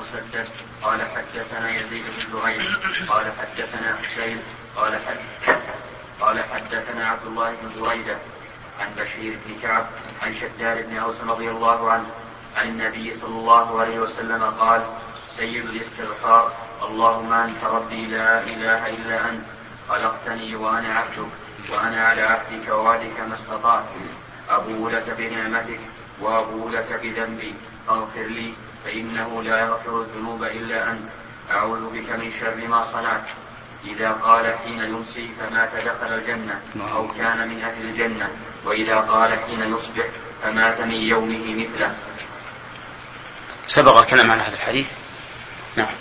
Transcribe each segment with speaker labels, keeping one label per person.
Speaker 1: مسدد. قال حدثنا يزيد بن زهير. قال حدثنا حسين. قال حد قال حدثنا عبد الله بن بريدة عن بشير بن كعب عن شداد بن أوس رضي الله عنه عن النبي صلى الله عليه وسلم قال سيد الاستغفار اللهم أنت ربي لا إله إلا أنت خلقتني وأنا عبدك وأنا على عهدك ووعدك ما استطعت. أبو لك بنعمتك وأبو لك بذنبي فاغفر لي فإنه لا يغفر الذنوب إلا أنت. أعوذ بك من شر ما صنعت. إذا قال حين يمسي فمات دخل الجنة أو كان من أهل الجنة. وإذا قال حين يصبح فمات من يومه مثله.
Speaker 2: سبق الكلام عن هذا الحديث. نعم.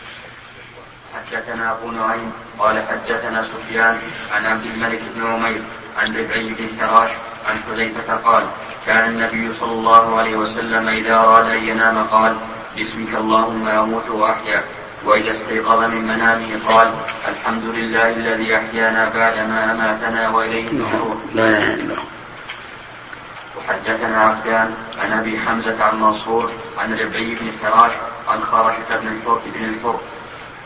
Speaker 1: حدثنا أبو نعيم قال حدثنا سفيان عن عبد الملك بن عمير عن ربعي بن حراش عن حذيفة قال كان النبي صلى الله عليه وسلم إذا أراد أن ينام قال باسمك اللهم أموت وأحيا. وإذا استيقظ من منامه قال الحمد لله الذي أحيانا بعدما أماتنا وإليه النشور لا إله إلا الله. وحدثنا عبدان عن أبي حمزة عن منصور عن ربعي بن حراش عن خرشه بن الحر بن الحر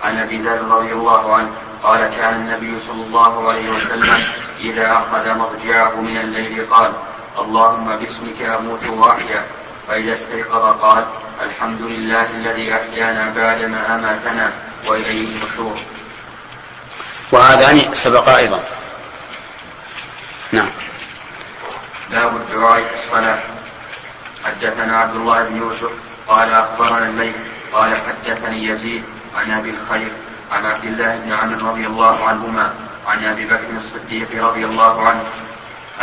Speaker 1: عن أبي ذر رضي الله عنه قال كان النبي صلى الله عليه وسلم إذا أخذ مضجعه من الليل قال اللهم باسمك أموت وأحيا. فاذا استيقظ قال الحمد لله الذي أحيانا بعدما أماتنا وإليه النشور.
Speaker 2: وهذان سبقا أيضا. نعم.
Speaker 1: باب الدعاء في الصلاة. حدثنا عبد الله بن يوسف قال أخبرنا الليث قال حدثني يزيد عن أبي الخير عن عبد الله بن عمرو رضي الله عنهما عن أبي بكر الصديق رضي الله عنه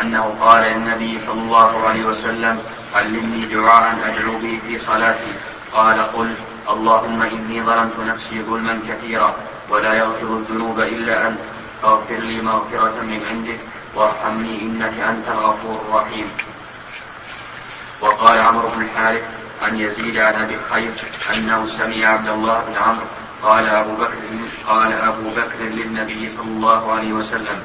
Speaker 1: أنه قال للنبي صلى الله عليه وسلم علمني دعاء أدعو به في صلاتي. قال قل اللهم إني ظلمت نفسي ظلما كثيرا ولا يغفر الذنوب إلا أنت فاغفر لي مغفرة من عندك وارحمني إنك أنت الغفور الرحيم. وقال عمرو بن الحارث عن يزيد عن أبي الخير أنه سمع عبد الله بن عمرو قال أبو بكر قال أبو بكر للنبي صلى الله عليه وسلم.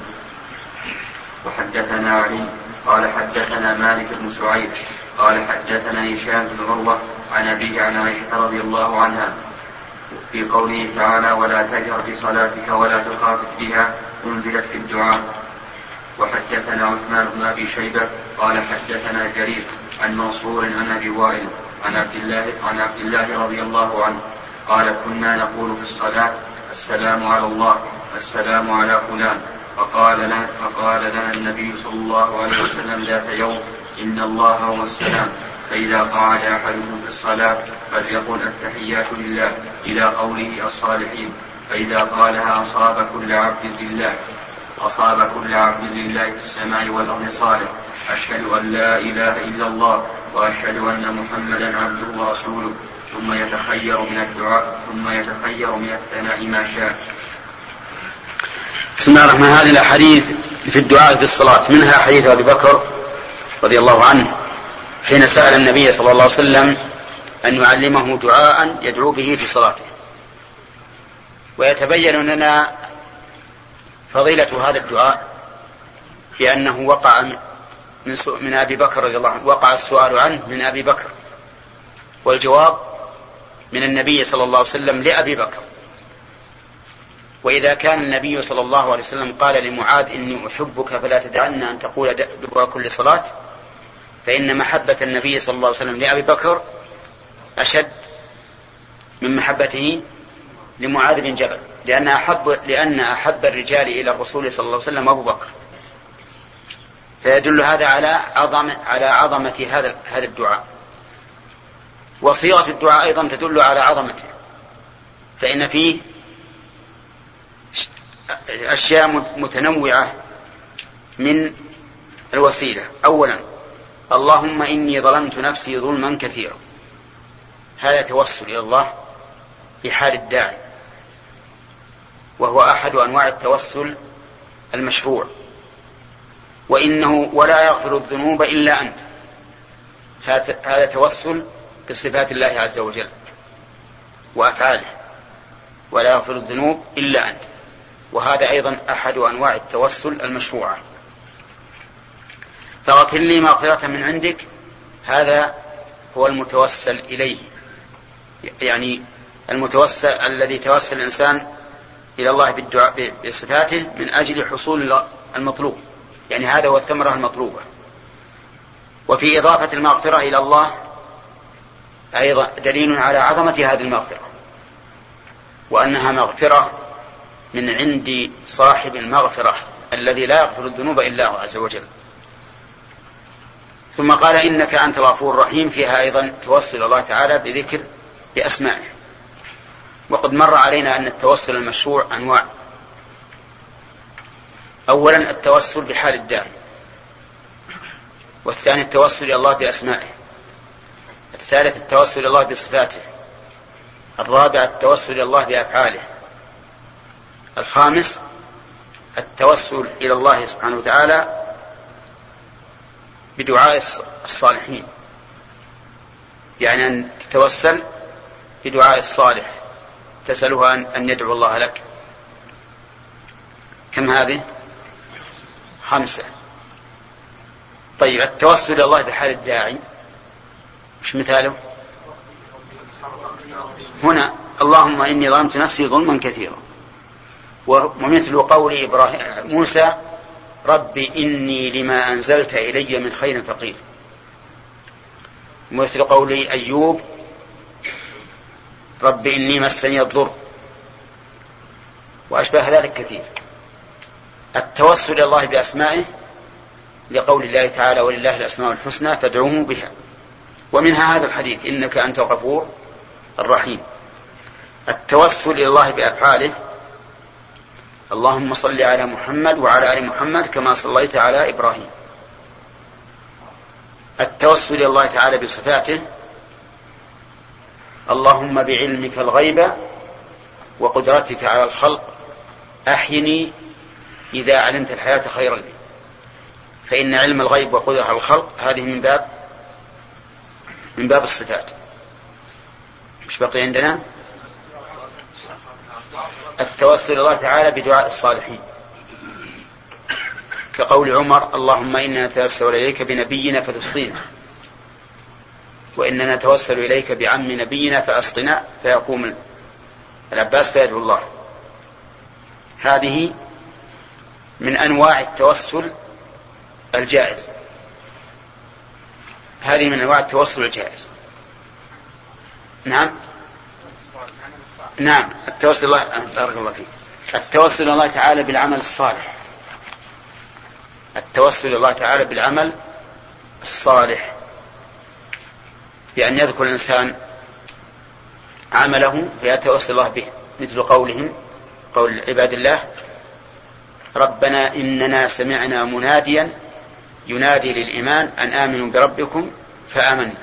Speaker 1: وحدثنا علي قال حدثنا مالك بن سعيد قال حدثنا هشام بن عروة عن أبيه عن عائشة رضي الله عنها في قوله تعالى ولا تجهر بصلاتك ولا تخافت بها أنزلت في الدعاء. وحدثنا عثمان بن أبي شيبة قال حدثنا جرير عن منصور عن أبي وائل عن عبد الله عن عبد الله رضي الله عنه قال كنا نقول في الصلاة السلام على الله السلام على فلان. فقال لنا فقال لنا النبي صلى الله عليه وسلم ذات يوم إن الله هو السلام. فإذا قعد أحدكم في الصلاة فليقل التحيات لله إلى قوله الصالحين. فإذا قالها أصاب كل عبد لله أصاب كل عبد لله في السماء والأرض صالح. أشهد أن لا إله إلا الله وأشهد أن محمدا عبده ورسوله. ثم يتخير من الدعاء ثم يتخير من الثناء ما شاء.
Speaker 2: بسم الله الرحمن هذه الأحاديث في الدعاء في الصلاة. منها حديث أبي بكر رضي الله عنه حين سأل النبي صلى الله عليه وسلم أن يعلمه دعاء يدعو به في صلاته. ويتبين لنا فضيلة هذا الدعاء بأنه وقع من من أبي بكر رضي الله عنه. وقع السؤال عنه من أبي بكر. والجواب من النبي صلى الله عليه وسلم لأبي بكر. وإذا كان النبي صلى الله عليه وسلم قال لمعاذ إني أحبك فلا تدعنا أن تقول دبر كل صلاة فإن محبة النبي صلى الله عليه وسلم لأبي بكر أشد من محبته لمعاذ بن جبل لأن أحب لأن أحب الرجال إلى الرسول صلى الله عليه وسلم أبو بكر. فيدل هذا على عظم على عظمة هذا هذا الدعاء. وصيغة الدعاء أيضا تدل على عظمته. فإن فيه أشياء متنوعة من الوسيلة. أولا اللهم إني ظلمت نفسي ظلما كثيرا. هذا توسل إلى الله بحال الداعي وهو أحد أنواع التوسل المشروع. وإنه ولا يغفر الذنوب إلا أنت. هذا توسل بصفات الله عز وجل وأفعاله. ولا يغفر الذنوب إلا أنت. وهذا أيضا أحد أنواع التوسل المشروعة. فاغفر لي مغفرة من عندك هذا هو المتوسل إليه. يعني المتوسل الذي توسل الإنسان إلى الله بالدعاء بصفاته من أجل حصول المطلوب. يعني هذا هو الثمرة المطلوبة. وفي إضافة المغفرة إلى الله أيضا دليل على عظمة هذه المغفرة وأنها مغفرة من عند صاحب المغفرة الذي لا يغفر الذنوب إلا هو عز وجل. ثم قال إنك أنت الغفور الرحيم فيها أيضا توصل الله تعالى بذكر بأسمائه. وقد مر علينا أن التوسل المشروع أنواع. أولا التوسل بحال الداعي. والثاني التوسل إلى الله بأسمائه. الثالث التوسل إلى الله بصفاته. الرابع التوسل إلى الله بأفعاله. الخامس التوسل إلى الله سبحانه وتعالى بدعاء الصالحين. يعني أن تتوسل بدعاء الصالح. تسأله أن يدعو الله لك. كم هذه؟ خمسة. طيب التوسل إلى الله بحال الداعي. مش مثاله؟ هنا اللهم إني ظلمت نفسي ظلما كثيرا. ومثل قول إبراهيم موسى رب إني لما أنزلت إلي من خير فقير. ومثل قول أيوب رب إني مسني الضر. وأشبه ذلك كثير. التوسل إلى الله بأسمائه لقول الله تعالى ولله الأسماء الحسنى فادعوه بها. ومنها هذا الحديث إنك أنت الغفور الرحيم. التوسل إلى الله بأفعاله اللهم صل على محمد وعلى آل محمد كما صليت على إبراهيم. التوسل إلى الله تعالى بصفاته. اللهم بعلمك الغيب وقدرتك على الخلق أحيني إذا علمت الحياة خيرا لي. فإن علم الغيب وقدرة على الخلق هذه من باب من باب الصفات. مش بقي عندنا؟ التوسل الله تعالى بدعاء الصالحين. كقول عمر اللهم إنا نتوسل إليك بنبينا فتصلينا وإننا نتوسل إليك بعم نبينا فأسقنا فيقوم العباس فيدعو الله. هذه من أنواع التوسل الجائز. هذه من أنواع التوسل الجائز. نعم؟ نعم. التوسل الله بارك الله فيك. التوسل الله تعالى بالعمل الصالح. التوسل الله تعالى بالعمل الصالح. بأن يذكر الإنسان عمله فيتوسل الله به مثل قولهم قول عباد الله ربنا إننا سمعنا مناديا ينادي للإيمان أن آمنوا بربكم فآمنا.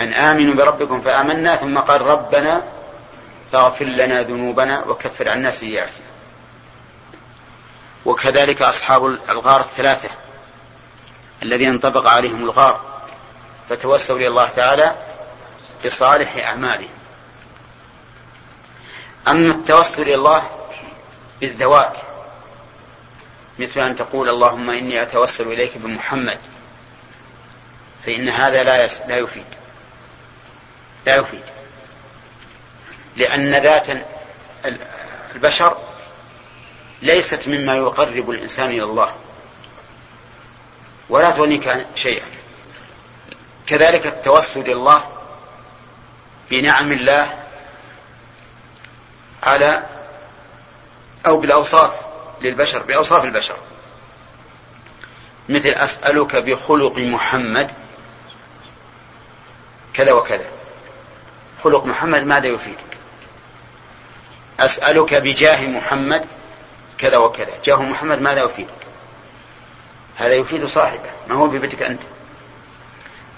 Speaker 2: أن آمنوا بربكم فآمنا ثم قال ربنا فاغفر لنا ذنوبنا وكفر عنا سيئاتنا. وكذلك أصحاب الغار الثلاثة الذين انطبق عليهم الغار فتوسلوا إلى الله تعالى بصالح أعمالهم. أما التوسل إلى الله بالذوات مثل أن تقول اللهم إني أتوسل إليك بمحمد فإن هذا لا يفيد. لا يفيد. لأن ذات البشر ليست مما يقرب الإنسان إلى الله. ولا تغنيك شيئا. كذلك التوسل إلى الله بنعم الله على أو بالأوصاف للبشر بأوصاف البشر. مثل أسألك بخلق محمد كذا وكذا. خلق محمد ماذا يفيدك؟ أسألك بجاه محمد كذا وكذا. جاه محمد ماذا يفيدك؟ هذا يفيد صاحبه. ما هو ببيتك أنت؟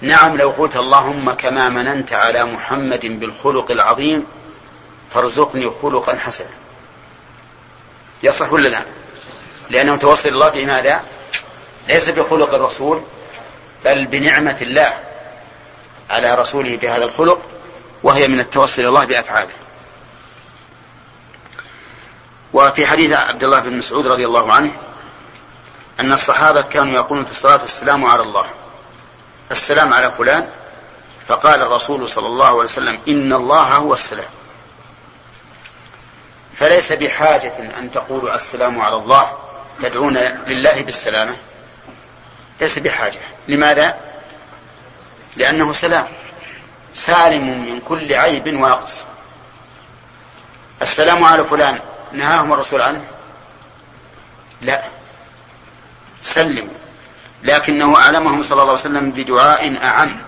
Speaker 2: نعم لو قلت اللهم كما مننت على محمد بالخلق العظيم فارزقني خلقا حسنا. يصح ولا لا؟ لأنه توصل الله بماذا؟ ليس بخلق الرسول بل بنعمة الله على رسوله بهذا الخلق. وهي من التوسل إلى الله بأفعاله. وفي حديث عبد الله بن مسعود رضي الله عنه أن الصحابة كانوا يقولون في الصلاة السلام على الله. السلام على فلان فقال الرسول صلى الله عليه وسلم إن الله هو السلام. فليس بحاجة أن تقولوا السلام على الله تدعون لله بالسلامة. ليس بحاجة. لماذا؟ لأنه سلام. سالم من كل عيب ونقص السلام على فلان. نهاهم الرسول عنه؟ لا. سلموا لكنه أعلمهم صلى الله عليه وسلم بدعاء أعم.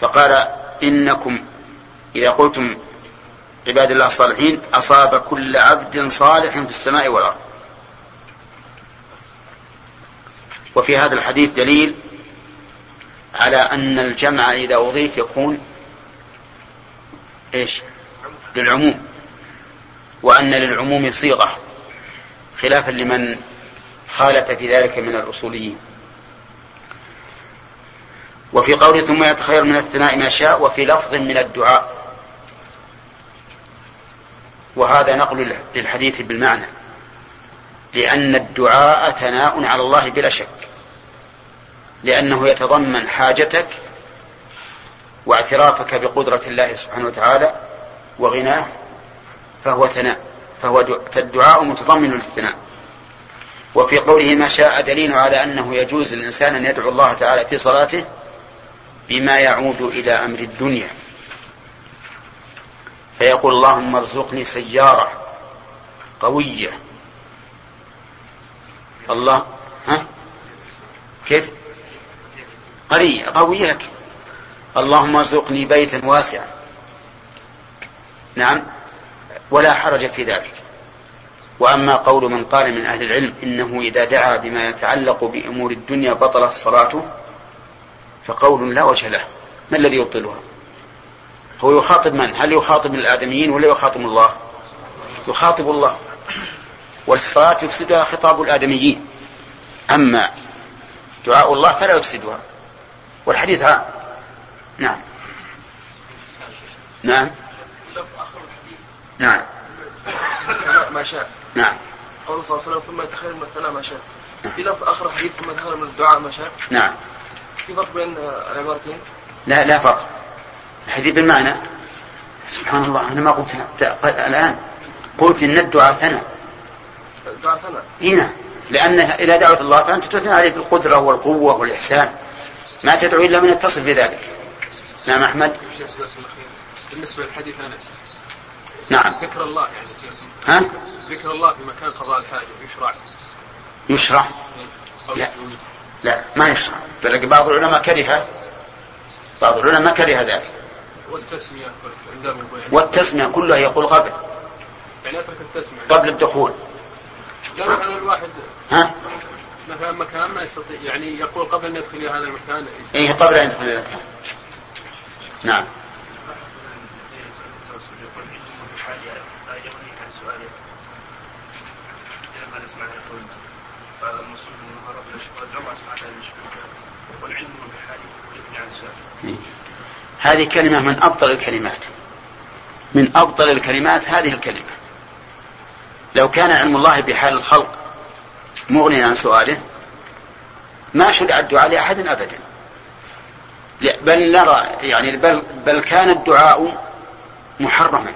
Speaker 2: فقال إنكم إذا قلتم عباد الله الصالحين أصاب كل عبد صالح في السماء والأرض. وفي هذا الحديث دليل على أن الجمع إذا أضيف يكون إيش؟ للعموم. وأن للعموم صيغة. خلافا لمن خالف في ذلك من الأصوليين. وفي قوله ثم يتخير من الثناء ما شاء وفي لفظ من الدعاء. وهذا نقل للحديث بالمعنى. لأن الدعاء ثناء على الله بلا شك. لأنه يتضمن حاجتك واعترافك بقدرة الله سبحانه وتعالى وغناه فهو ثناء فهو فالدعاء متضمن للثناء. وفي قوله ما شاء دليل على أنه يجوز للإنسان أن يدعو الله تعالى في صلاته بما يعود إلى أمر الدنيا. فيقول اللهم ارزقني سيارة قوية. الله ها؟ كيف؟ قرية قوية اللهم ارزقني بيتا واسعا. نعم. ولا حرج في ذلك. وأما قول من قال من أهل العلم إنه إذا دعا بما يتعلق بأمور الدنيا بطلت صلاته فقول لا وجه له. ما الذي يبطلها؟ هو يخاطب من؟ هل يخاطب الآدميين ولا يخاطب الله؟ يخاطب الله. والصلاة يفسدها خطاب الآدميين. أما دعاء الله فلا يفسدها. والحديث ها. نعم. نعم. نعم.
Speaker 3: ما شاء.
Speaker 2: نعم.
Speaker 3: قوله صلى الله عليه وسلم ثم يتخير من الثناء ما شاء. في لفظ آخر حديث ثم يتخير من الدعاء ما شاء.
Speaker 2: نعم.
Speaker 3: في فرق بين العبارتين؟
Speaker 2: لا لا فرق. الحديث بالمعنى. سبحان الله أنا ما قلت الآن. قلت إن الدعاء ثناء.
Speaker 3: الدعاء ثناء.
Speaker 2: إي نعم. لأن اذا دعوت الله فأنت تثنى عليه بالقدرة والقوة والإحسان. ما تدعو إلا من يتصل بذلك. نعم أحمد.
Speaker 3: بالنسبة للحديث انس
Speaker 2: نعم.
Speaker 3: ذكر الله يعني
Speaker 2: ها؟
Speaker 3: ذكر الله في مكان قضاء الحاجة يشرع.
Speaker 2: يشرع؟ لا. لا ما يشرع. بل بعض العلماء كره. بعض العلماء كره ذلك.
Speaker 3: والتسمية
Speaker 2: والتسمية كلها يقول قبل.
Speaker 3: يعني أترك التسمية.
Speaker 2: قبل الدخول.
Speaker 3: لا الواحد
Speaker 2: ها؟
Speaker 3: مثلا مكان ما يستطيع يعني يقول قبل أن يدخل إلى هذا المكان
Speaker 2: اي قبل أن يدخل إلى نعم. هذه كلمة من أبطل الكلمات. من أبطل الكلمات هذه الكلمة. لو كان علم الله بحال الخلق مغنيا عن سؤاله ما شرع الدعاء لأحد أبدا. بل نرى يعني بل, بل كان الدعاء محرما.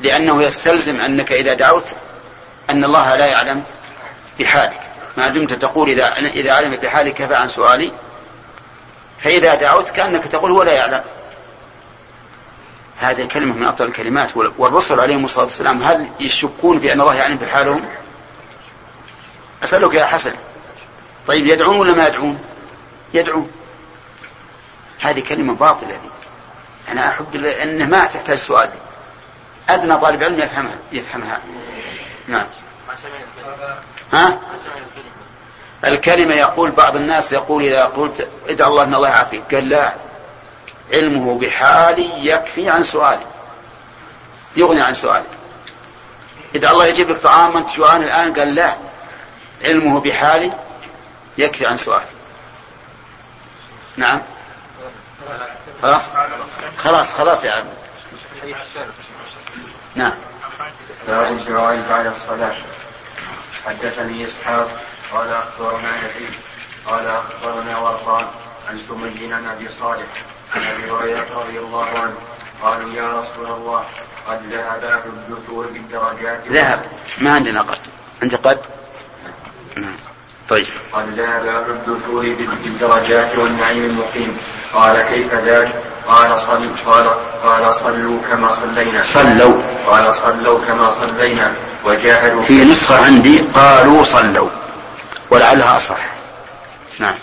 Speaker 2: لأنه يستلزم أنك إذا دعوت أن الله لا يعلم بحالك. ما دمت تقول إذا إذا علم بحالك كفى عن سؤالي فإذا دعوت كأنك تقول هو لا يعلم. هذه كلمة من أفضل الكلمات والرسل عليهم الصلاة والسلام هل يشكون في أن الله يعلم بحالهم؟ أسألك يا حسن. طيب يدعون ولا ما يدعون؟ يدعون هذه كلمة باطلة هذه أنا أحب أنه ما تحتاج سؤال أدنى طالب علم يفهمها يفهمها. نعم. ها؟ الكلمة يقول بعض الناس يقول إذا قلت ادعى الله أن الله يعافيك قال لا. علمه بحالي يكفي عن سؤالي. يغني عن سؤالي. إذا الله يجيب لك طعام أنت جوعان الآن قال لا. علمه بحالي يكفي عن سؤالي نعم. خلاص؟ خلاص خلاص يا عم نعم.
Speaker 1: باب الدعاء بعد الصلاة. حدثني إسحاق قال أخبرنا يزيد قال أخبرنا ورقان عن سمي عن أبي صالح عن أبي هريرة رضي الله عنه قالوا يا رسول الله قد ذهب أهل الدثور بالدرجات.
Speaker 2: ذهب. ما عندنا قد. انت قد. طيب.
Speaker 1: قد ذهب أهل الدثور بالدرجات والنعيم المقيم. قال كيف ذلك قال صل قال قال صلوا كما صلينا.
Speaker 2: صلوا.
Speaker 1: قال صلوا كما صلينا. وجاهدوا
Speaker 2: في نسخة عندي قالوا صلوا. ولعلها أصح. نعم.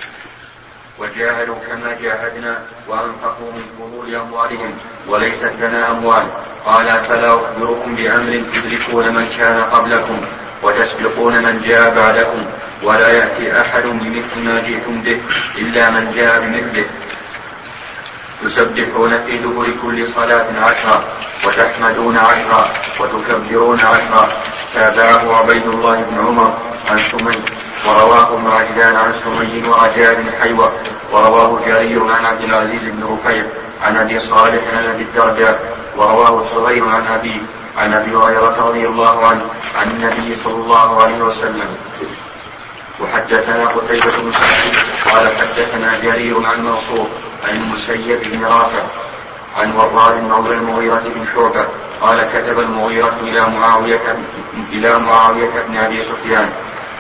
Speaker 1: وجاهدوا كما جاهدنا وأنفقوا من فضول أموالهم وليست لنا أموال. قال فلا أخبركم بأمر تدركون من كان قبلكم؟ وتسبقون من جاء بعدكم ولا يأتي أحد بمثل ما جئتم به إلا من جاء بمثله. تسبحون في دبر كل صلاة عشرا وتحمدون عشرا وتكبرون عشرا تابعه عبيد الله بن عمر عن سمي ورواه ابن عجلان عن سمي ورجاء بن حيوة ورواه جرير عن عبد العزيز بن رفيع عن أبي صالح عن أبي الدرداء ورواه صهيب عن ابي عن أبي هريرة رضي الله عنه عن النبي صلى الله عليه وسلم. وحدثنا قتيبة بن سعيد قال حدثنا جرير عن منصور عن المسيب بن رافع عن وراد مولى المغيرة بن شعبة قال كتب المغيرة إلى معاوية إلى معاوية بن أبي سفيان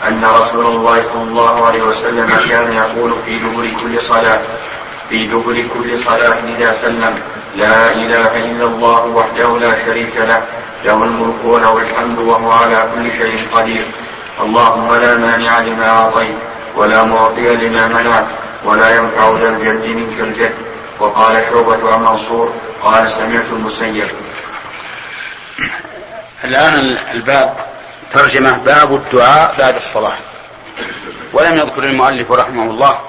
Speaker 1: أن رسول الله صلى الله عليه وسلم كان يقول في دبر كل صلاة في دبر كل صلاة إذا سلم. لا إله إلا الله وحده لا شريك له له الملك وله الحمد وهو على كل شيء قدير. اللهم لا مانع لما أعطيت ولا معطي لما منعت ولا ينفع ذا الجد منك الجد. وقال شعبة عن منصور قال سمعت المسيب.
Speaker 2: الآن الباب ترجمة باب الدعاء بعد الصلاة. ولم يذكر المؤلف رحمه الله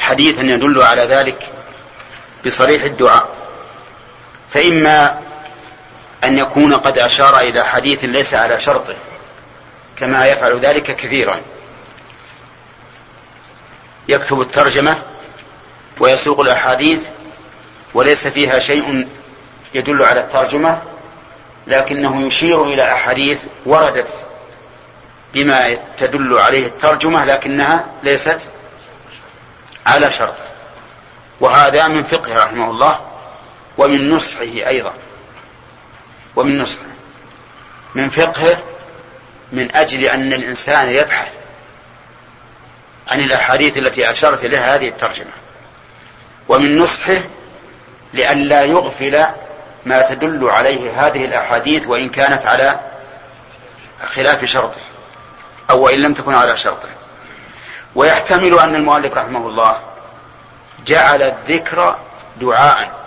Speaker 2: حديثا يدل على ذلك بصريح الدعاء. فإما أن يكون قد أشار إلى حديث ليس على شرطه كما يفعل ذلك كثيرا. يكتب الترجمة ويسوق الأحاديث وليس فيها شيء يدل على الترجمة لكنه يشير إلى أحاديث وردت بما تدل عليه الترجمة لكنها ليست على شرط. وهذا من فقهه رحمه الله. ومن نصحه أيضا. ومن نصحه. من فقهه من أجل أن الإنسان يبحث عن الأحاديث التي أشارت إليها هذه الترجمة. ومن نصحه لئلا يغفل ما تدل عليه هذه الأحاديث وإن كانت على خلاف شرطه أو وإن لم تكن على شرطه. ويحتمل أن المؤلف رحمه الله جعل الذكر دعاء.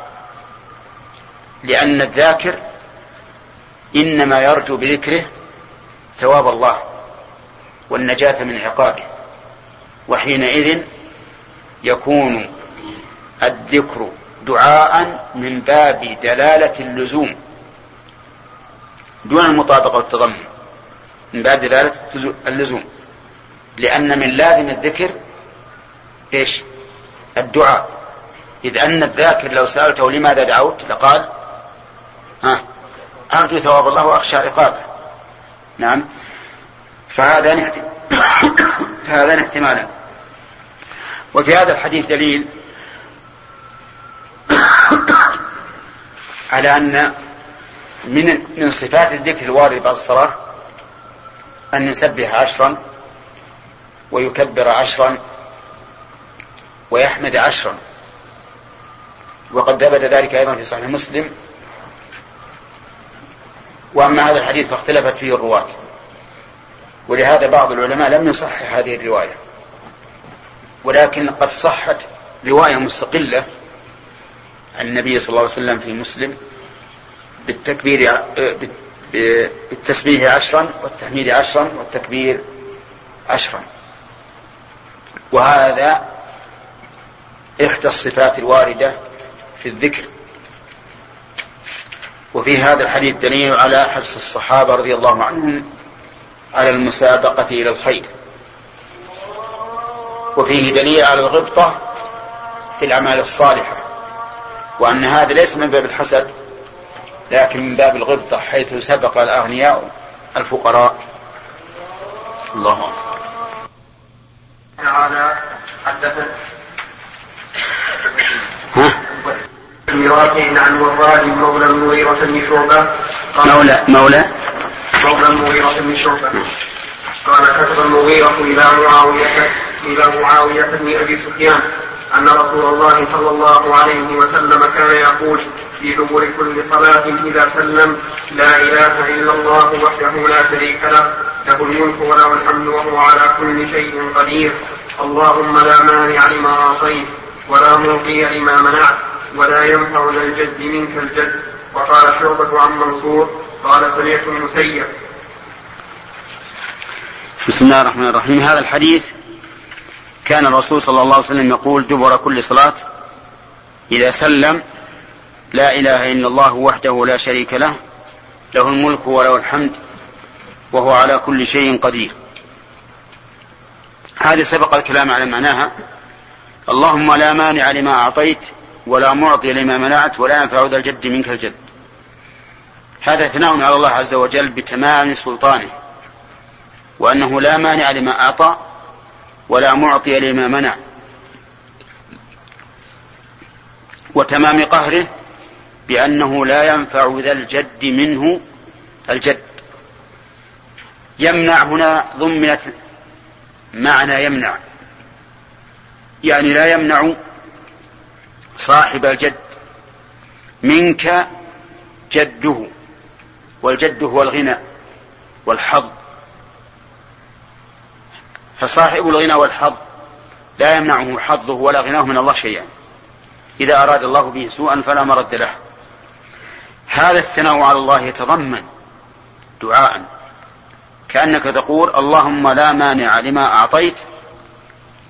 Speaker 2: لأن الذاكر إنما يرجو بذكره ثواب الله والنجاة من عقابه وحينئذ يكون الذكر دعاء من باب دلالة اللزوم. دون المطابقة والتضمن من باب دلالة اللزوم. لأن من لازم الذكر إيش؟ الدعاء. إذ أن الذاكر لو سألته لماذا دعوت لقال ها. أرجو ثواب الله وأخشى عقابه. نعم. فهذان هذان احتمالان. وفي هذا الحديث دليل على أن من من صفات الذكر الوارد بعد الصلاة أن يسبح عشرا ويكبر عشرا ويحمد عشرا. وقد ثبت ذلك أيضا في صحيح مسلم وأما هذا الحديث فاختلفت فيه الرواة. ولهذا بعض العلماء لم يصحح هذه الرواية. ولكن قد صحت رواية مستقلة عن النبي صلى الله عليه وسلم في مسلم بالتكبير بالتسبيح عشرا والتحميد عشرا والتكبير عشرا. وهذا إحدى الصفات الواردة في الذكر. وفي هذا الحديث دليل على حرص الصحابة رضي الله عنهم على المسابقة إلى الخير. وفيه دليل على الغبطة في الأعمال الصالحة وأن هذا ليس من باب الحسد لكن من باب الغبطة حيث سبق الأغنياء الفقراء. الله
Speaker 1: تعالى حدثت
Speaker 4: بن رافع عن وفاء مولى المغيرة بن شعبة.
Speaker 2: مولى مولى؟
Speaker 4: مولى المغيرة بن شعبة. قال كتب المغيرة إلى معاوية إلى معاوية بن أبي سفيان أن رسول الله صلى الله عليه وسلم كان يقول في دبر كل صلاة إذا سلم لا إله إلا الله وحده لا شريك له له الملك وله الحمد وهو على كل شيء قدير اللهم لا مانع لما أعطيت ولا معطي لما منعت. ولا ينفع ذا الجد منك الجد. وقال شعبة عن منصور قال سمعت المسيب
Speaker 2: بسم الله الرحمن الرحيم. هذا الحديث كان الرسول صلى الله عليه وسلم يقول دبر كل صلاة إذا سلم لا إله إلا الله وحده لا شريك له له الملك وله الحمد وهو على كل شيء قدير. هذه سبق الكلام على معناها. اللهم لا مانع لما أعطيت ولا معطي لما منعت ولا ينفع ذا الجد منك الجد. هذا ثناء على الله عز وجل بتمام سلطانه. وأنه لا مانع لما أعطى ولا معطي لما منع. وتمام قهره بأنه لا ينفع ذا الجد منه الجد. يمنع هنا ضمنت معنى يمنع. يعني لا يمنع صاحب الجد منك جده والجد هو الغنى والحظ. فصاحب الغنى والحظ لا يمنعه حظه ولا غناه من الله شيئا. إذا أراد الله به سوءا فلا مرد له. هذا الثناء على الله يتضمن دعاء. كأنك تقول اللهم لا مانع لما أعطيت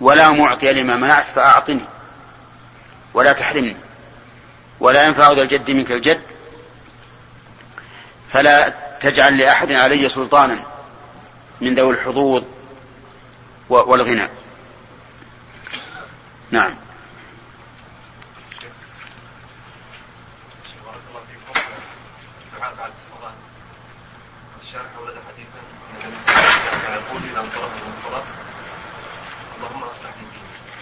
Speaker 2: ولا معطي لما منعت فأعطني. ولا تحرمني. ولا ينفع ذا الجد منك الجد. فلا تجعل لأحد علي سلطانا من ذوي الحظوظ والغنى. نعم.
Speaker 5: حديثا اذا من اللهم اصلح.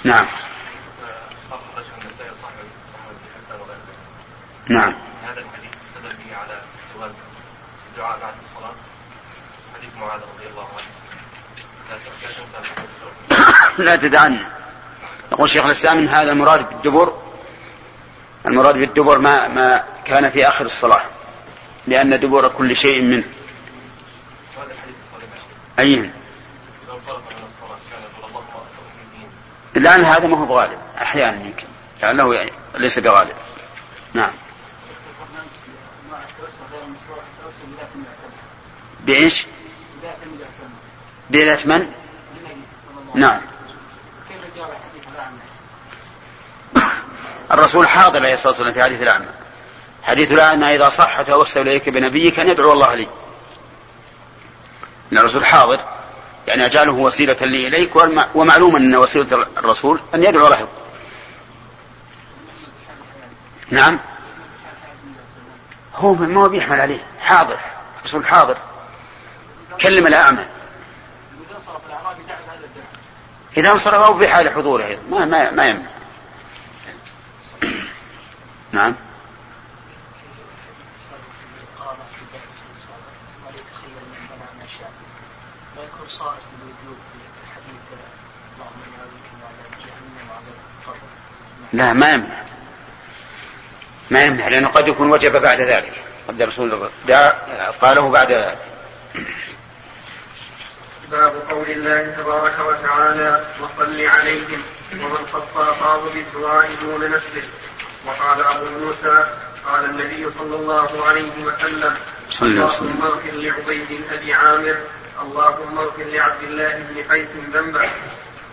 Speaker 2: نعم
Speaker 5: اخرجه النسائي صاحب صاحب حتى وغيره.
Speaker 2: نعم
Speaker 5: هذا الحديث استدل به على جواز الدعاء بعد الصلاة. حديث معاذ رضي الله عنه. لا
Speaker 2: تدعنا يقول شيخ الإسلام إن هذا المراد بالدبر المراد بالدبر ما ما كان في آخر الصلاة لأن دبر كل شيء منه
Speaker 5: هذا الحديث الصريح يا شيخ.
Speaker 2: أي
Speaker 5: إذا انصرف من الصلاة كان يقول اللهم اصلح لي ديني.
Speaker 2: لأن هذا ما هو بغالب أحيانا يمكن لعله يعني ليس بغالب نعم بايش؟ بذات من؟ نعم. الرسول حاضر عليه الصلاة والسلام في حديث الأعمى. حديث الأعمى إذا صح توسل إليك بنبيك أن يدعو الله لي. إن الرسول حاضر يعني أجعله وسيلة لي والم- ومعلوم أن وسيلة الرسول أن يدعو له. نعم. هو ما بيحمل عليه. حاضر. الرسول حاضر. كلم الاعمى إذا انصرف أو في حال حضوره أيضا ما ما ما يمنع. نعم. لا ما يمنع. ما يمنع لأنه قد يكون وجب بعد ذلك. قد الرسول دعا قاله بعد ذلك.
Speaker 4: باب قول الله تبارك وتعالى وصل عليهم ومن خص اخاه بالدعاء دون نفسه وقال أبو موسى قال النبي صلى الله عليه وسلم
Speaker 2: صلى الله عليه وسلم.
Speaker 4: اللهم اغفر لعبيد أبي عامر اللهم اغفر لعبد الله بن قيس ذنبه.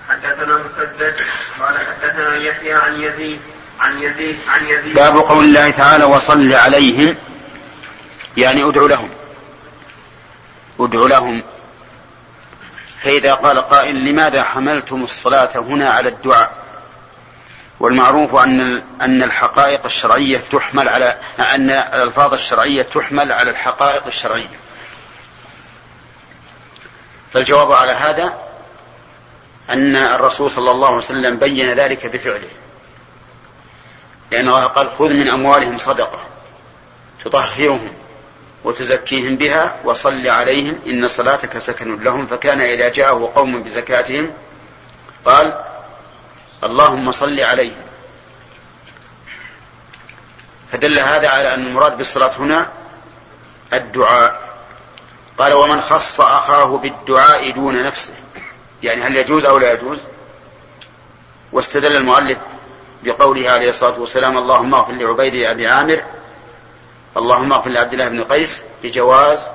Speaker 4: حدثنا مسدد قال حدثنا يحيى عن يزيد عن يزيد عن يزيد.
Speaker 2: باب قول الله تعالى وصل عليهم يعني ادعو لهم. ادعو لهم. فإذا قال قائل لماذا حملتم الصلاة هنا على الدعاء؟ والمعروف أن أن الحقائق الشرعية تحمل على أن الألفاظ الشرعية تحمل على الحقائق الشرعية. فالجواب على هذا أن الرسول صلى الله عليه وسلم بين ذلك بفعله. لأن الله قال خذ من أموالهم صدقة تطهرهم. وتزكيهم بها وصل عليهم إن صلاتك سكن لهم فكان إذا جاءه قوم بزكاتهم قال اللهم صل عليهم. فدل هذا على أن المراد بالصلاة هنا الدعاء. قال ومن خص أخاه بالدعاء دون نفسه. يعني هل يجوز أو لا يجوز؟ واستدل المؤلف بقوله عليه الصلاة والسلام اللهم اغفر لعبيد أبي عامر اللهم اغفر لعبد الله بن قيس بجواز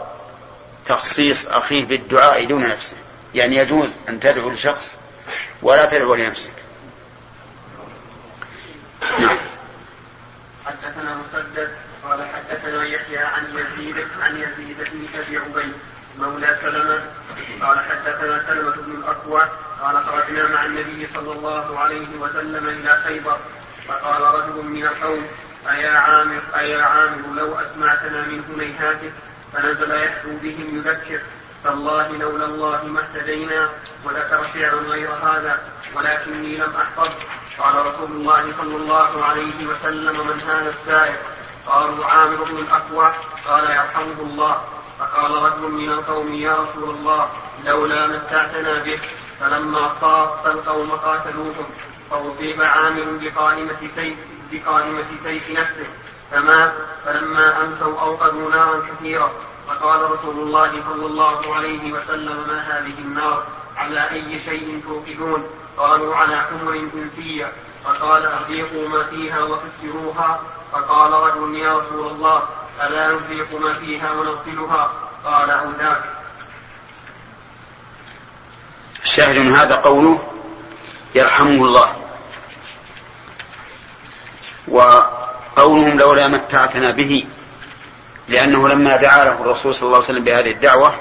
Speaker 2: تخصيص أخيه بالدعاء دون نفسه. يعني يجوز أن تدعو لشخص ولا تدعو لنفسك. نعم.
Speaker 4: حدثنا مسدد قال حدثنا يحيى عن يزيد عن يزيد بن أبي عبيد مولى سلمة قال حدثنا سلمة بن الأكوع قال خرجنا مع النبي صلى الله عليه وسلم إلى خيبر فقال رجل من القوم أيا عامر أيا عامر لو أسمعتنا من هنيهاتك فنزل يحدو بهم يذكر. تالله لولا الله ما اهتدينا وذكر شعرا غير هذا ولكني لم أحفظ. قال رسول الله صلى الله عليه وسلم من هذا السائر قالوا عامر بن الأكوع. قال يرحمه الله. فقال رجل من القوم يا رسول الله لولا متعتنا به فلما صاف القوم قاتلوهم فأصيب عامر بقائمة سيف. بقائمة سيف نفسه. فمات فلما أمسوا أوقدوا نارا كثيرة. فقال رسول الله صلى الله عليه وسلم ما هذه النار؟ على أي شيء توقدون؟ قالوا على حمر إنسية فقال أضيقوا ما فيها وكسروها فقال رجل يا رسول الله ألا نفرق ما فيها ونغسلها؟ قال أو ذاك.
Speaker 2: الشاهد من هذا قوله يرحمه الله. وقولهم لولا متعتنا به لأنه لما دعا له الرسول صلى الله عليه وسلم بهذه الدعوة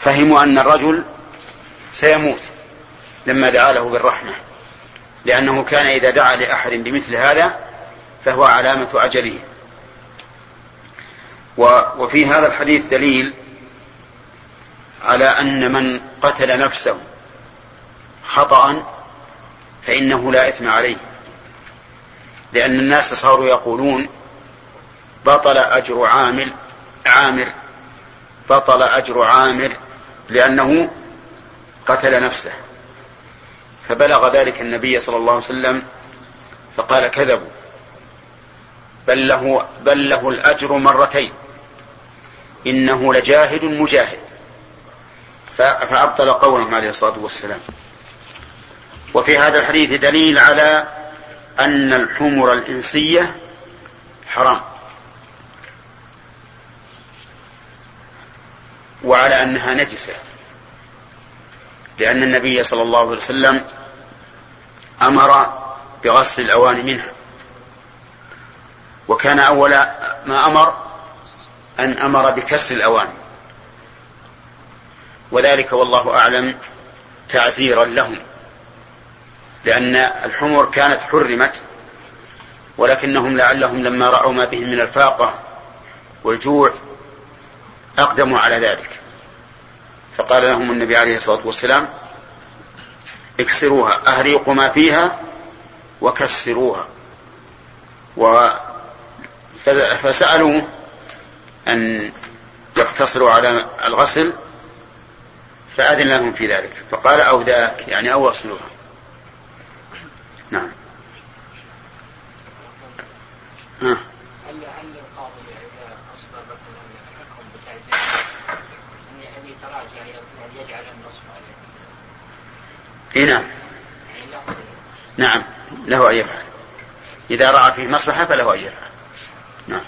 Speaker 2: فهموا أن الرجل سيموت لما دعا له بالرحمة لأنه كان إذا دعا لأحد بمثل هذا فهو علامة أجله. وفي هذا الحديث دليل على أن من قتل نفسه خطأ فإنه لا إثم عليه. لأن الناس صاروا يقولون بطل أجر عامل عامر بطل أجر عامر لأنه قتل نفسه. فبلغ ذلك النبي صلى الله عليه وسلم فقال كذبوا. بل له بل له الأجر مرتين. إنه لجاهد مجاهد. فأبطل قولهم عليه الصلاة والسلام. وفي هذا الحديث دليل على أن الحمر الإنسية حرام. وعلى أنها نجسة. لأن النبي صلى الله عليه وسلم أمر بغسل الأواني منها. وكان أول ما أمر أن أمر بكسر الأواني وذلك والله أعلم تعزيرا لهم. لأن الحمر كانت حرمت ولكنهم لعلهم لما رأوا ما بهم من الفاقة والجوع أقدموا على ذلك. فقال لهم النبي عليه الصلاة والسلام اكسروها أهريقوا ما فيها وكسروها. و فسألوا أن يقتصروا على الغسل فأذن لهم في ذلك. فقال أو ذاك يعني أو اغسلوها نعم ها. هل هل القاضي إذا أصدر مثلا حكم بتعزيز أن يتراجع يعني يجعل النصف عليه؟ إي نعم. يعني نعم له أن يفعل. إذا رأى فيه مصلحة فله أن يفعل. نعم.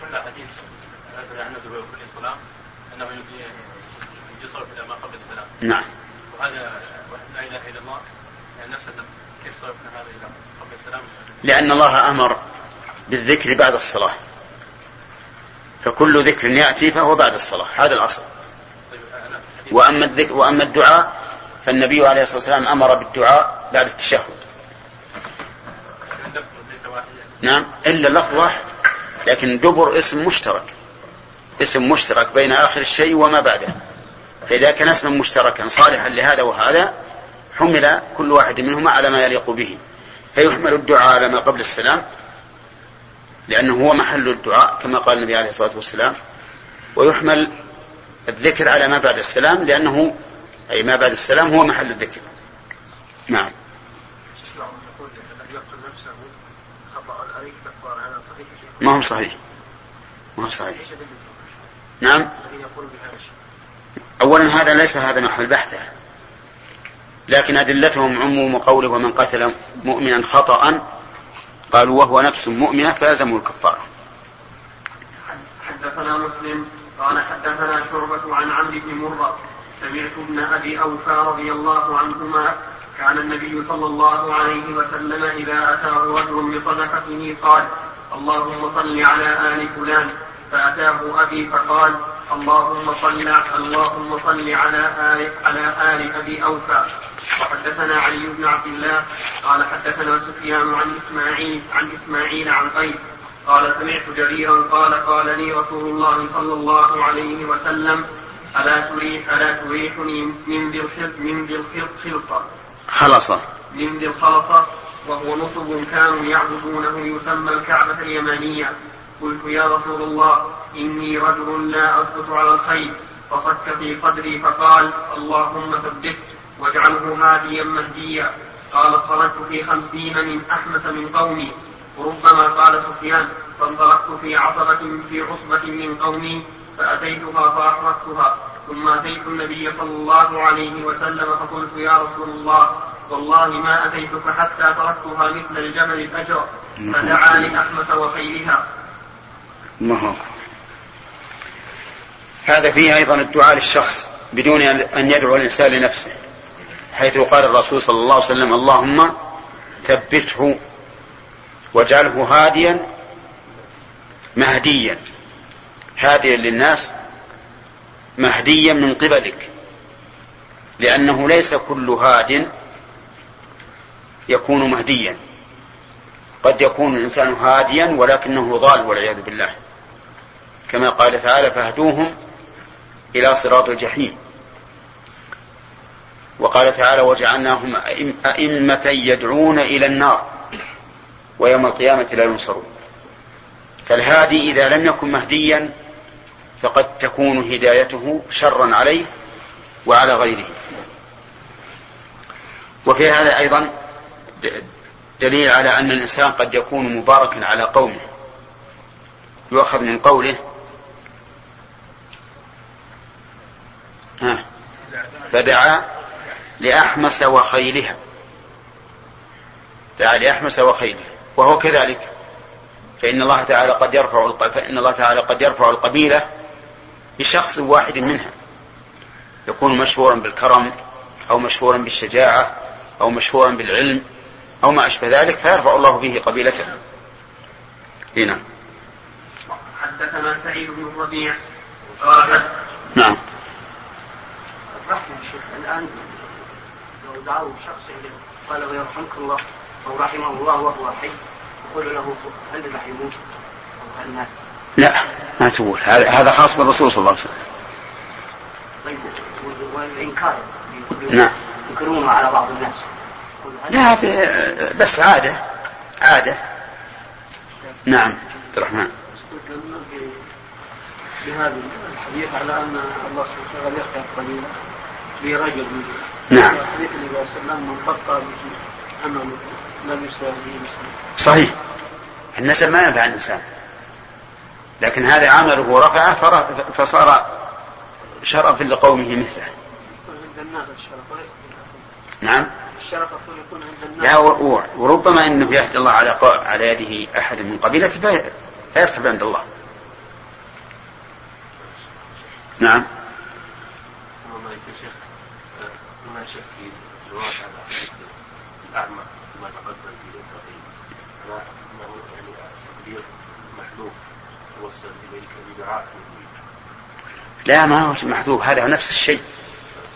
Speaker 2: كل حديث عن النبي كل صلاه انه يصرف إلى ما قبل السلام. نعم. وهذا لا اله الا الله يعني نفس كيف صرفنا هذا إلى قبل السلام؟ لأن الله أمر بالذكر بعد الصلاة. فكل ذكر يأتي فهو بعد الصلاة. هذا الأصل. وأما الذكر وأما الدعاء فالنبي عليه الصلاة والسلام أمر بالدعاء بعد التشهد. نعم إلا اللفظ واحد. لكن دبر اسم مشترك. اسم مشترك بين آخر الشيء وما بعده. فإذا كان اسما مشتركا صالحا لهذا وهذا حمل كل واحد منهما على ما يليق به. فيحمل الدعاء على ما قبل السلام لأنه هو محل الدعاء كما قال النبي عليه الصلاة والسلام. ويحمل الذكر على ما بعد السلام لأنه أي ما بعد السلام هو محل الذكر. نعم. ما هو صحيح. ما هو صحيح. نعم. أولا هذا ليس هذا محل بحثه. لكن أدلتهم عموم قوله ومن قتل مؤمنا خطأ قالوا وهو نفس مؤمنة فيلزمه الكفارة
Speaker 4: حدثنا مسلم قال حدثنا شعبة عن عمرو بن مرة سمعت ابن أبي أوفى رضي الله عنهما كان النبي صلى الله عليه وسلم إذا أتاه رجل بصدقته قال اللهم صل على آل فلان. فأتاه أبي فقال اللهم صل اللهم صل على آل على آل أبي أوفى. وحدثنا علي بن عبد الله قال حدثنا سفيان عن إسماعيل عن إسماعيل عن قيس قال سمعت جريرا قال قال لي رسول الله صلى الله عليه وسلم ألا تريح ألا تريحني من ذي من ذي الخلصة
Speaker 2: خلصة.
Speaker 4: من ذي الخلصة وهو نصب كانوا يعبدونه يسمى الكعبة اليمانية. قلت يا رسول الله إني رجل لا أثبت على الخير. فصك في صدري فقال اللهم ثبته. واجعله هاديا مهديا. قال خرجت في خمسين من أحمس من قومي. وربما قال سفيان فانطلقت في عصبة في عصبة من قومي فأتيتها فأحرقتها. ثم أتيت النبي صلى الله عليه وسلم فقلت يا رسول الله والله ما أتيتك حتى تركتها مثل الجمل الأجر فدعا لأحمس وخيرها.
Speaker 2: الله هذا فيه أيضا الدعاء للشخص بدون أن يدعو الإنسان لنفسه. حيث قال الرسول صلى الله عليه وسلم اللهم ثبته واجعله هاديا مهديا. هاديا للناس مهديا من قبلك. لأنه ليس كل هاد يكون مهديا. قد يكون الإنسان هاديا ولكنه ضال والعياذ بالله. كما قال تعالى فاهدوهم إلى صراط الجحيم. وقال تعالى وجعلناهم أئمة يدعون إلى النار ويوم القيامة لا ينصرون. فالهادي إذا لم يكن مهديا فقد تكون هدايته شرا عليه وعلى غيره. وفي هذا أيضا دليل على أن الإنسان قد يكون مباركا على قومه. يؤخذ من قوله فدعا لأحمس وخيلها دعا لأحمس وخيلها وهو كذلك. فإن الله تعالى قد يرفع فإن الله تعالى قد يرفع القبيلة بشخص واحد منها. يكون مشهورا بالكرم أو مشهورا بالشجاعة أو مشهورا بالعلم أو ما أشبه ذلك فيرفع الله به قبيلته. هنا
Speaker 4: حدثنا سعيد بن الربيع
Speaker 2: نعم.
Speaker 6: الشيخ الآن لو دعوا شخص قال ويرحمك الله. أو رحمه الله وهو حي. يقول له هل رحموه أو هل مات
Speaker 2: لا ما تقول هذا خاص بالرسول صلى الله عليه وسلم.
Speaker 6: طيب والإنكار.
Speaker 2: نعم.
Speaker 6: ينكرونه على بعض الناس.
Speaker 2: لا هذا بس عادة. عادة. نعم. عبد الرحمن.
Speaker 6: بهذا الحديث على أن الله سبحانه وتعالى يختار قليلا. برجل
Speaker 2: نعم.
Speaker 6: وسلم من لم به
Speaker 2: صحيح. النسب ما ينفع الإنسان. لكن هذا عمله رفعه فرف- فصار شرفا لقومه مثله. نعم.
Speaker 6: الشرف يكون عند الناس
Speaker 2: لا وربما إنه يهدي الله على على يده أحد من قبيلته في- فيرتب عند الله. نعم
Speaker 5: السلام عليكم يا شيخ هنا شك في حديث الأعمى ما تقدم في التقييم على أنه يعني تقدير محذوف. توصل إليك بدعاء
Speaker 2: لا ما هو محذوف. هذا هو نفس الشيء.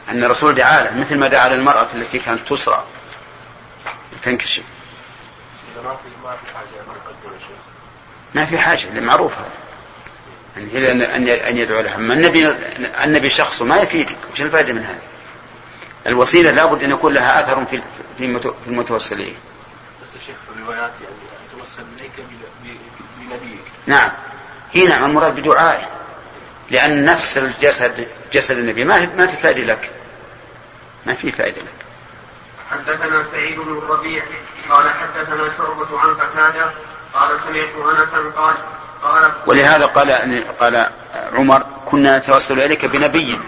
Speaker 2: أن الرسول دعا له مثل ما دعا للمرأة التي كانت تسرى. تنكشف.
Speaker 5: ما في حاجة أن نقدم يا شيخ
Speaker 2: ما في حاجة. اللي معروف هذا أن يدعو لها. أما النبي النبي شخصه ما يفيدك. وش الفائدة من هذا؟ الوسيلة لابد أن يكون لها أثر في في المتو- في المتوسل اليه
Speaker 5: بس شيخ في الروايات يعني اتوسل إليك ب- ب- بنبيك.
Speaker 2: نعم. هنا نعم المراد بدعائه. لأن نفس الجسد جسد النبي ما ما في فائدة لك. ما في فائدة لك.
Speaker 4: حدثنا سعيد بن الربيع قال حدثنا شعبة عن قتادة قال سمعت أنسا قال قال
Speaker 2: ولهذا قال قال عمر كنا نتوسل إليك بنبي.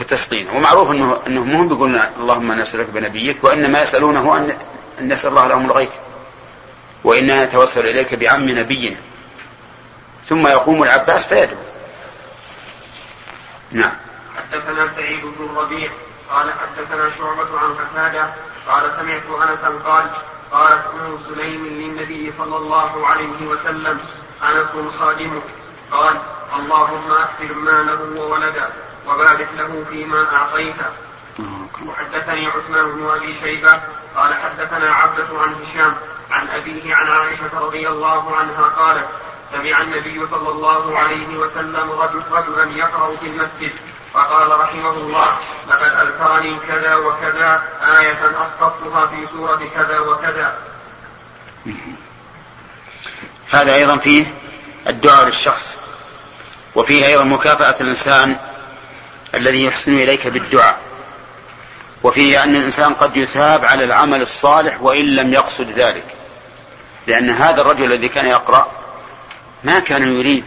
Speaker 2: في التسقين ومعروف انه إنه مهم بيقولون اللهم نسألك بنبيك وإنما يسألونه ان أن يسال الله لهم الغيث. وإنا نتوسل إليك بعم نبينا. ثم يقوم العباس فيدعو. نعم.
Speaker 4: حدثنا سعيد بن الربيع قال حدثنا شعبة عن قتادة قال سمعت انسا قال قالت أم سليم للنبي صلى الله عليه وسلم أنس خادمك قال اللهم أكثر ماله وولده. وبارك له فيما أعطيته. وحدثني عثمان بن أبي شيبة قال حدثنا عبدة عن هشام عن أبيه عن عائشة رضي الله عنها قالت سمع النبي صلى الله عليه وسلم رجل رجلا يقرأ في المسجد فقال رحمه الله لقد اذكرني كذا وكذا آية أسقطتها في سورة كذا وكذا.
Speaker 2: هذا أيضا فيه الدعاء للشخص وفيه أيضا مكافأة الإنسان الذي يحسن إليك بالدعاء. وفيه أن الإنسان قد يثاب على العمل الصالح وإن لم يقصد ذلك. لأن هذا الرجل الذي كان يقرأ ما كان يريد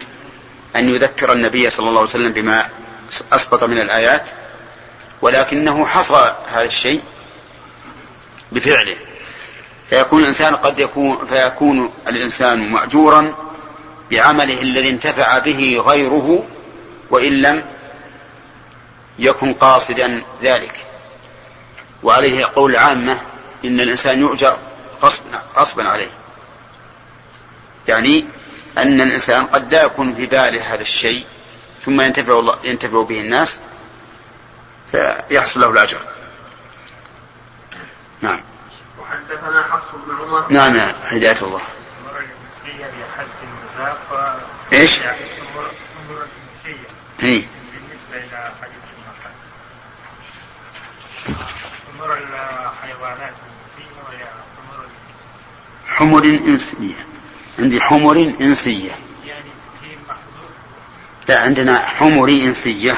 Speaker 2: أن يذكر النبي صلى الله عليه وسلم بما أسقط من الآيات ولكنه حصل هذا الشيء بفعله. فيكون الإنسان قد يكون فيكون الإنسان مأجورا بعمله الذي انتفع به غيره وإن لم يكن قاصدا ذلك. وعليه قول عامة إن الإنسان يؤجر غصبا غصبا عليه. يعني أن الإنسان قد لا يكون في باله هذا الشيء ثم ينتفع الله ينتفع به الناس فيحصل له الأجر. نعم.
Speaker 4: وحدثنا حفص بن عمر.
Speaker 2: نعم يا هداية الله.
Speaker 7: الأمور الجنسية بحسب المذاق
Speaker 2: إيش؟
Speaker 7: يعني الأمور الأمور الجنسية
Speaker 2: إيه.
Speaker 7: بالنسبة إلى حديث المرأة أمور الحيوانات الجنسية وهي أمور الجنسية
Speaker 2: حمر إنسية عندي حمر إنسية
Speaker 7: يعني هي محظور
Speaker 2: لا عندنا حمر إنسية.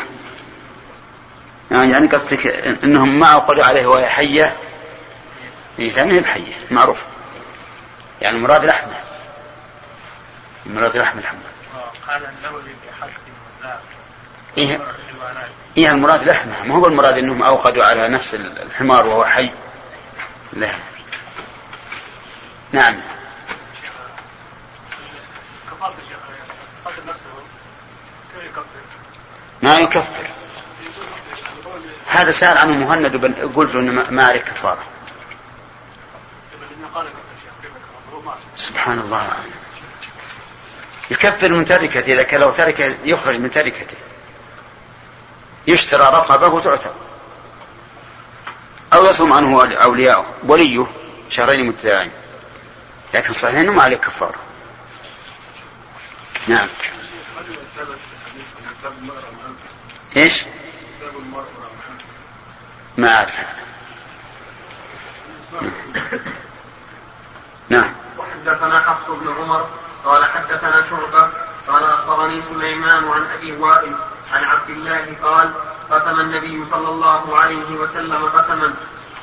Speaker 2: يعني يعني قصدك إنهم ما عقدوا عليه وهي حية؟ إيه لا هي بحية معروف. يعني المراد لحمه المراد لحم الحمر
Speaker 7: قال النووي بحسب المذاق.
Speaker 2: إيه؟ إيه المراد لحمة؟ ما هو المراد إنهم أوقدوا على نفس الحمار وهو حي؟ لا. نعم.
Speaker 5: كفارة؟
Speaker 2: ما يكفر. هذا سأل عنه مهند وبن- قلت له ما-؟
Speaker 5: هو مات
Speaker 2: سبحان الله. يكفر من تركته إذا لو تركه يخرج من تركته. يشترى رقبة وتعتق أو يصوم عنه أولياؤه وليه شهرين متتابعين. لكن صحيح أنه ما عليه كفارة. نعم.
Speaker 5: أنفه
Speaker 2: ما هذا نعم.
Speaker 4: وحدثنا حفص بن عمر قال حدثنا شعبة قال أخبرني سليمان عن أبي وائل عن عبد الله قال قسم النبي صلى الله عليه وسلم قسما.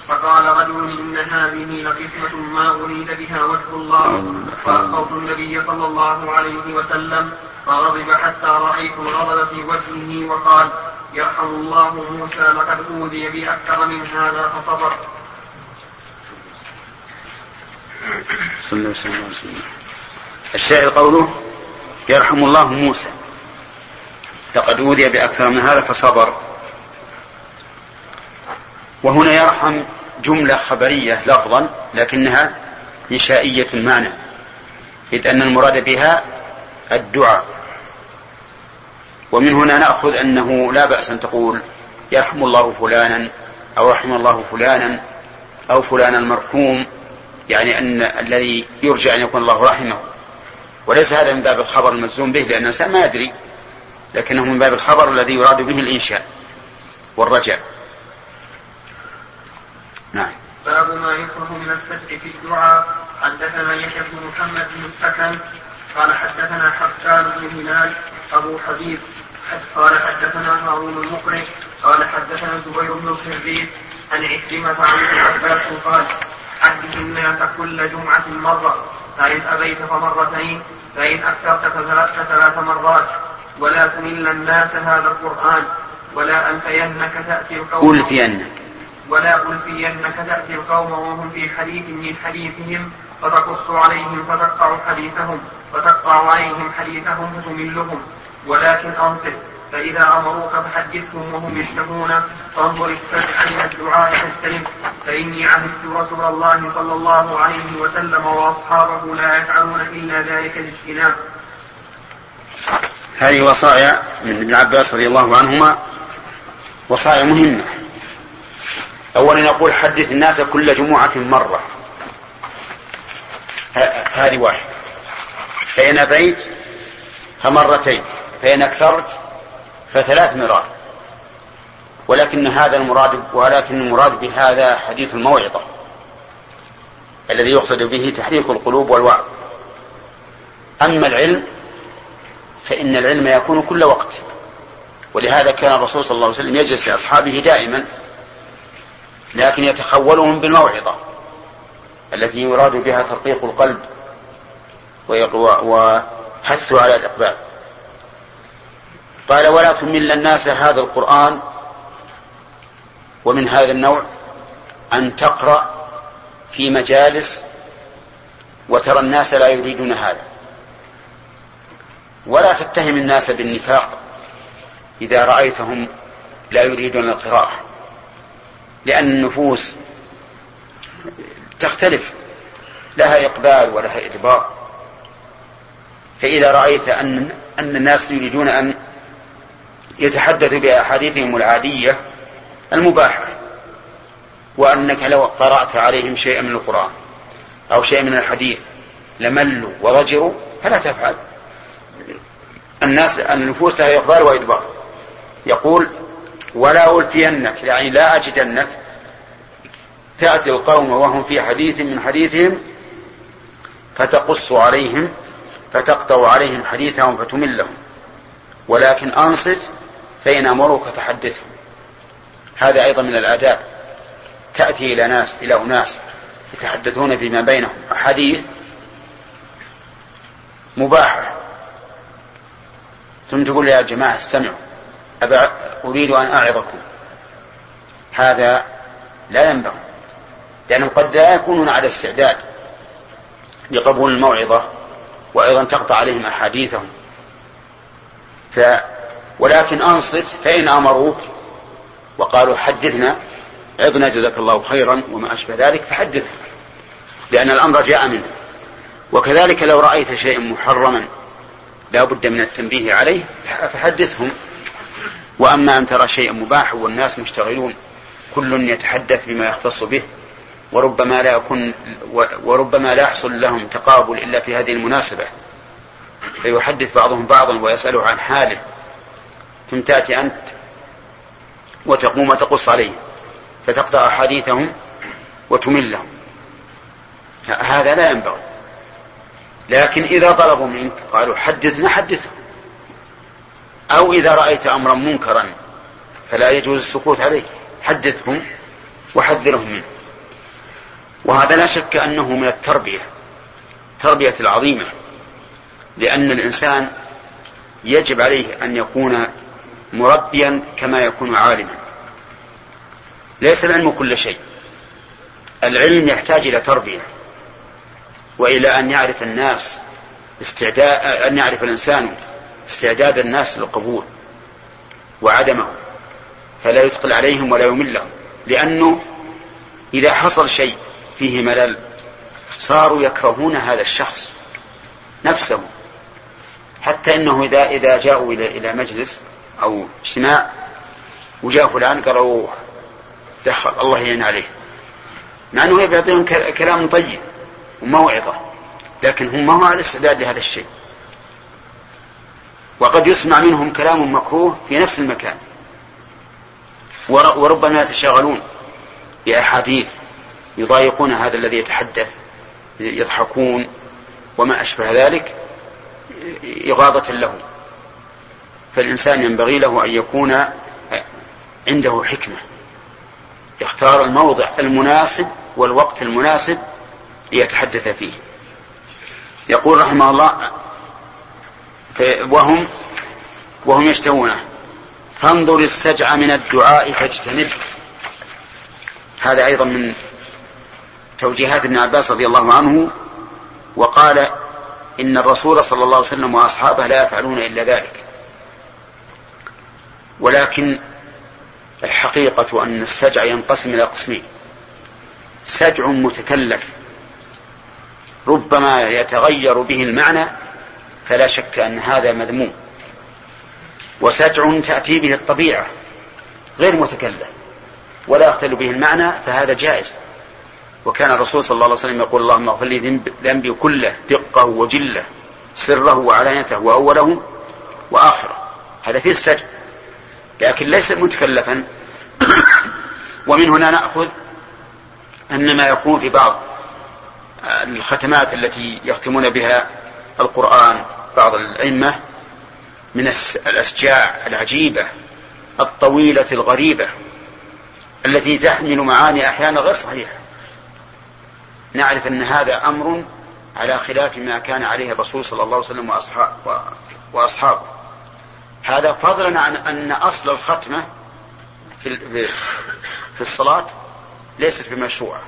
Speaker 4: فقال رجل إن هذه لقسمة ما أريد بها وجه الله. فأخبرت النبي صلى الله عليه وسلم فغضب حتى رأيت الغضب في وجهه وقال يرحم الله موسى لقد أوذي بأكثر من هذا فصبر.
Speaker 2: صلى الله عليه وسلم. الشاعر قوله يرحم الله موسى. لقد أوذي بأكثر من هذا فصبر. وهنا يرحم جملة خبرية لفظا لكنها إنشائية معنى إذ أن المراد بها الدعاء. ومن هنا نأخذ أنه لا بأس أن تقول يرحم الله فلانا أو رحم الله فلانا أو فلان المرحوم يعني أن الذي يرجى أن يكون الله رحمه. وليس هذا من باب الخبر المجزوم به لأن الإنسان ما يدري لكنه من باب الخبر الذي يراد به الإنشاء والرجاء. نعم.
Speaker 4: باب ما يكره من السجد في الدعاء. حدثنا يحيى بن محمد بن السكن قال حدثنا حسان بن هلال أبو حبيب قال حدثنا هارون المقرئ قال حدثنا زبير بن الخريج عن عكرمة عن ابن عباس قال حدث الناس كل جمعة مرة فإن أبيت فمرتين فإن أكثرت فثلاث مرات. ولا تمل الناس هذا القرآن ولا ألفينك تأتي القوم
Speaker 2: ألفينك.
Speaker 4: ولا ألفينك تأتي القوم وهم في حديث من حديثهم فتقص عليهم فتقطع حديثهم فتقطع عليهم حديثهم فتملهم. ولكن أنصت فإذا أمروك فحدثهم وهم يشتهون فانظر السبع من الدعاء فاستلم فإني عهدت رسول الله صلى الله عليه وسلم وأصحابه لا يفعلون إلا ذلك الاجتناب.
Speaker 2: هذه وصايا من ابن عباس رضي الله عنهما وصايا مهمة. أولا يقول حدث الناس كل جمعة مرة. هذه واحدة. فإن أبيت فمرتين فإن أكثرت فثلاث مرات ولكن هذا المراد ولكن المراد بهذا حديث الموعظة الذي يقصد به تحريك القلوب والوعظ. أما العلم فإن العلم يكون كل وقت. ولهذا كان الرسول صلى الله عليه وسلم يجلس لأصحابه دائما لكن يتخولهم بالموعظة التي يراد بها ترقيق القلب وحثه على الإقبال. قال ولا تمل الناس هذا القرآن ومن هذا النوع أن تقرأ في مجالس وترى الناس لا يريدون هذا. ولا تتهم الناس بالنفاق إذا رأيتهم لا يريدون القراءة لأن النفوس تختلف لها إقبال ولها إدبار. فإذا رأيت أن أن الناس يريدون أن يتحدث بأحاديثهم العادية المباحة وأنك لو قرأت عليهم شيئا من القرآن أو شيئا من الحديث لملوا وضجروا فلا تفعل. الناس النفوس لها إقبال وإدبار. يقول ولا ألفينك يعني لا أجدنك تأتي القوم وهم في حديث من حديثهم فتقص عليهم فتقطع عليهم حديثهم فتملهم. ولكن أنصت فإن أمروك فحدثهم هذا أيضا من الآداب. تأتي إلى ناس إلى أناس يتحدثون فيما بينهم. حديث مباحة. ثم تقول يا جماعة استمعوا. أبا أريد أن أعظكم. هذا لا ينبغي. لأنهم قد لا يكونون على استعداد لقبول الموعظة وأيضا تقطع عليهم أحاديثهم. ولكن أنصت فإن أمروك وقالوا حدثنا. عظنا جزاك الله خيرا وما أشبه ذلك فحدثهم لأن الأمر جاء منه. وكذلك لو رأيت شيئا محرما لا بد من التنبيه عليه فحدثهم. وأما أن ترى شيئا مباح والناس مشتغلون كل يتحدث بما يختص به وربما لا يكون وربما لا يحصل لهم تقابل إلا في هذه المناسبة. فيحدث بعضهم بعضا ويسأله عن حاله. ثم تأتي أنت وتقوم وتقص عليهم فتقطع حديثهم وتملهم. هذا لا ينبغي. لكن إذا طلبوا منك قالوا حدثنا حدثهم أو إذا رأيت أمرا منكرا فلا يجوز السكوت عليه. حدثهم وحذرهم منه. وهذا لا شك أنه من التربية التربية العظيمة لأن الإنسان يجب عليه أن يكون مربيا كما يكون عالما. ليس العلم كل شيء. العلم يحتاج إلى تربية وإلى أن يعرف الناس استعداد أن يعرف الإنسان استعداد الناس للقبول وعدمه. فلا يثقل عليهم ولا يملهم لأنه إذا حصل شيء فيه ملل صاروا يكرهون هذا الشخص نفسه حتى إنه إذا إذا جاءوا إلى إلى مجلس أو اجتماع وجاء فلان قالوا دخل الله يعين عليه. مع إنه بيعطيهم كلام طيب وموعظة لكن هم ما هو على استعداد لهذا الشيء. وقد يسمع منهم كلام مكروه في نفس المكان. وربما يتشاغلون بأحاديث يضايقون هذا الذي يتحدث يضحكون وما أشبه ذلك إغاظة له فالإنسان ينبغي له أن يكون عنده حكمة. يختار الموضع المناسب والوقت المناسب ليتحدث فيه. يقول رحمه الله وهم وهم يشتهونه. فانظر السجع من الدعاء فاجتنب. هذا أيضا من توجيهات ابن عباس رضي الله عنه وقال إن الرسول صلى الله عليه وسلم وأصحابه لا يفعلون إلا ذلك. ولكن الحقيقة أن السجع ينقسم إلى قسمين. سجع متكلف ربما يتغير به المعنى فلا شك أن هذا مذموم. وسجع تأتي به الطبيعة غير متكلف ولا يختل به المعنى فهذا جائز. وكان الرسول صلى الله عليه وسلم يقول اللهم اغفر لي ذنبي كله دقه وجله سره وعلانيته وأوله وآخره. هذا فيه السجع. لكن ليس متكلفا. ومن هنا نأخذ أن ما يكون في بعض الختمات التي يختمون بها القرآن بعض الأئمة من الاسجاع العجيبة الطويلة الغريبة التي تحمل معاني أحيانا غير صحيحة. نعرف أن هذا أمر على خلاف ما كان عليه الرسول صلى الله عليه وسلم وأصحاب وأصحابه. هذا فضلا عن أن أصل الختمة في في الصلاة ليست بمشروعة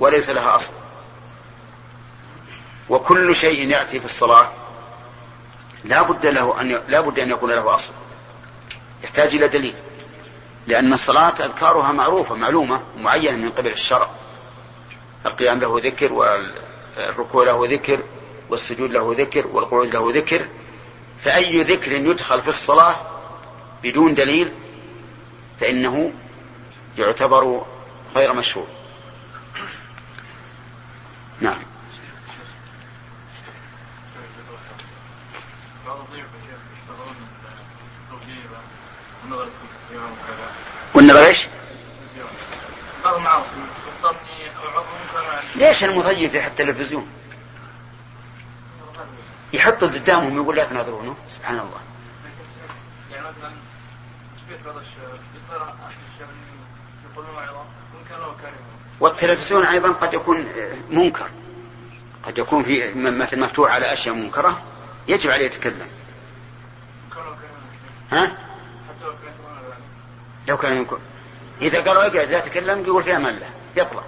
Speaker 2: وليس لها أصل. وكل شيء يأتي في الصلاة لا بد له أن لا بد أن يكون له أصل. يحتاج إلى دليل لأن الصلاة أذكارها معروفة معلومة معينة من قبل الشرع. القيام له ذكر والركوع له ذكر والسجود له ذكر والقعود له ذكر. فأي ذكر يدخل في الصلاة بدون دليل فإنه يعتبر غير مشروع. نعم. والنظر
Speaker 3: إيش؟
Speaker 2: ليش المضيف يحط التلفزيون؟ يحطه قدامهم يقول لا تناظرونه سبحان الله.
Speaker 3: يعني مثلا
Speaker 2: والتلفزيون أيضا قد يكون منكر. قد يكون في مثل مفتوح على أشياء منكرة يجب عليه يتكلم. ها؟ لو كان يمكن إذا قالوا اقعد لا تكلم يقول فيها ملة يطلع.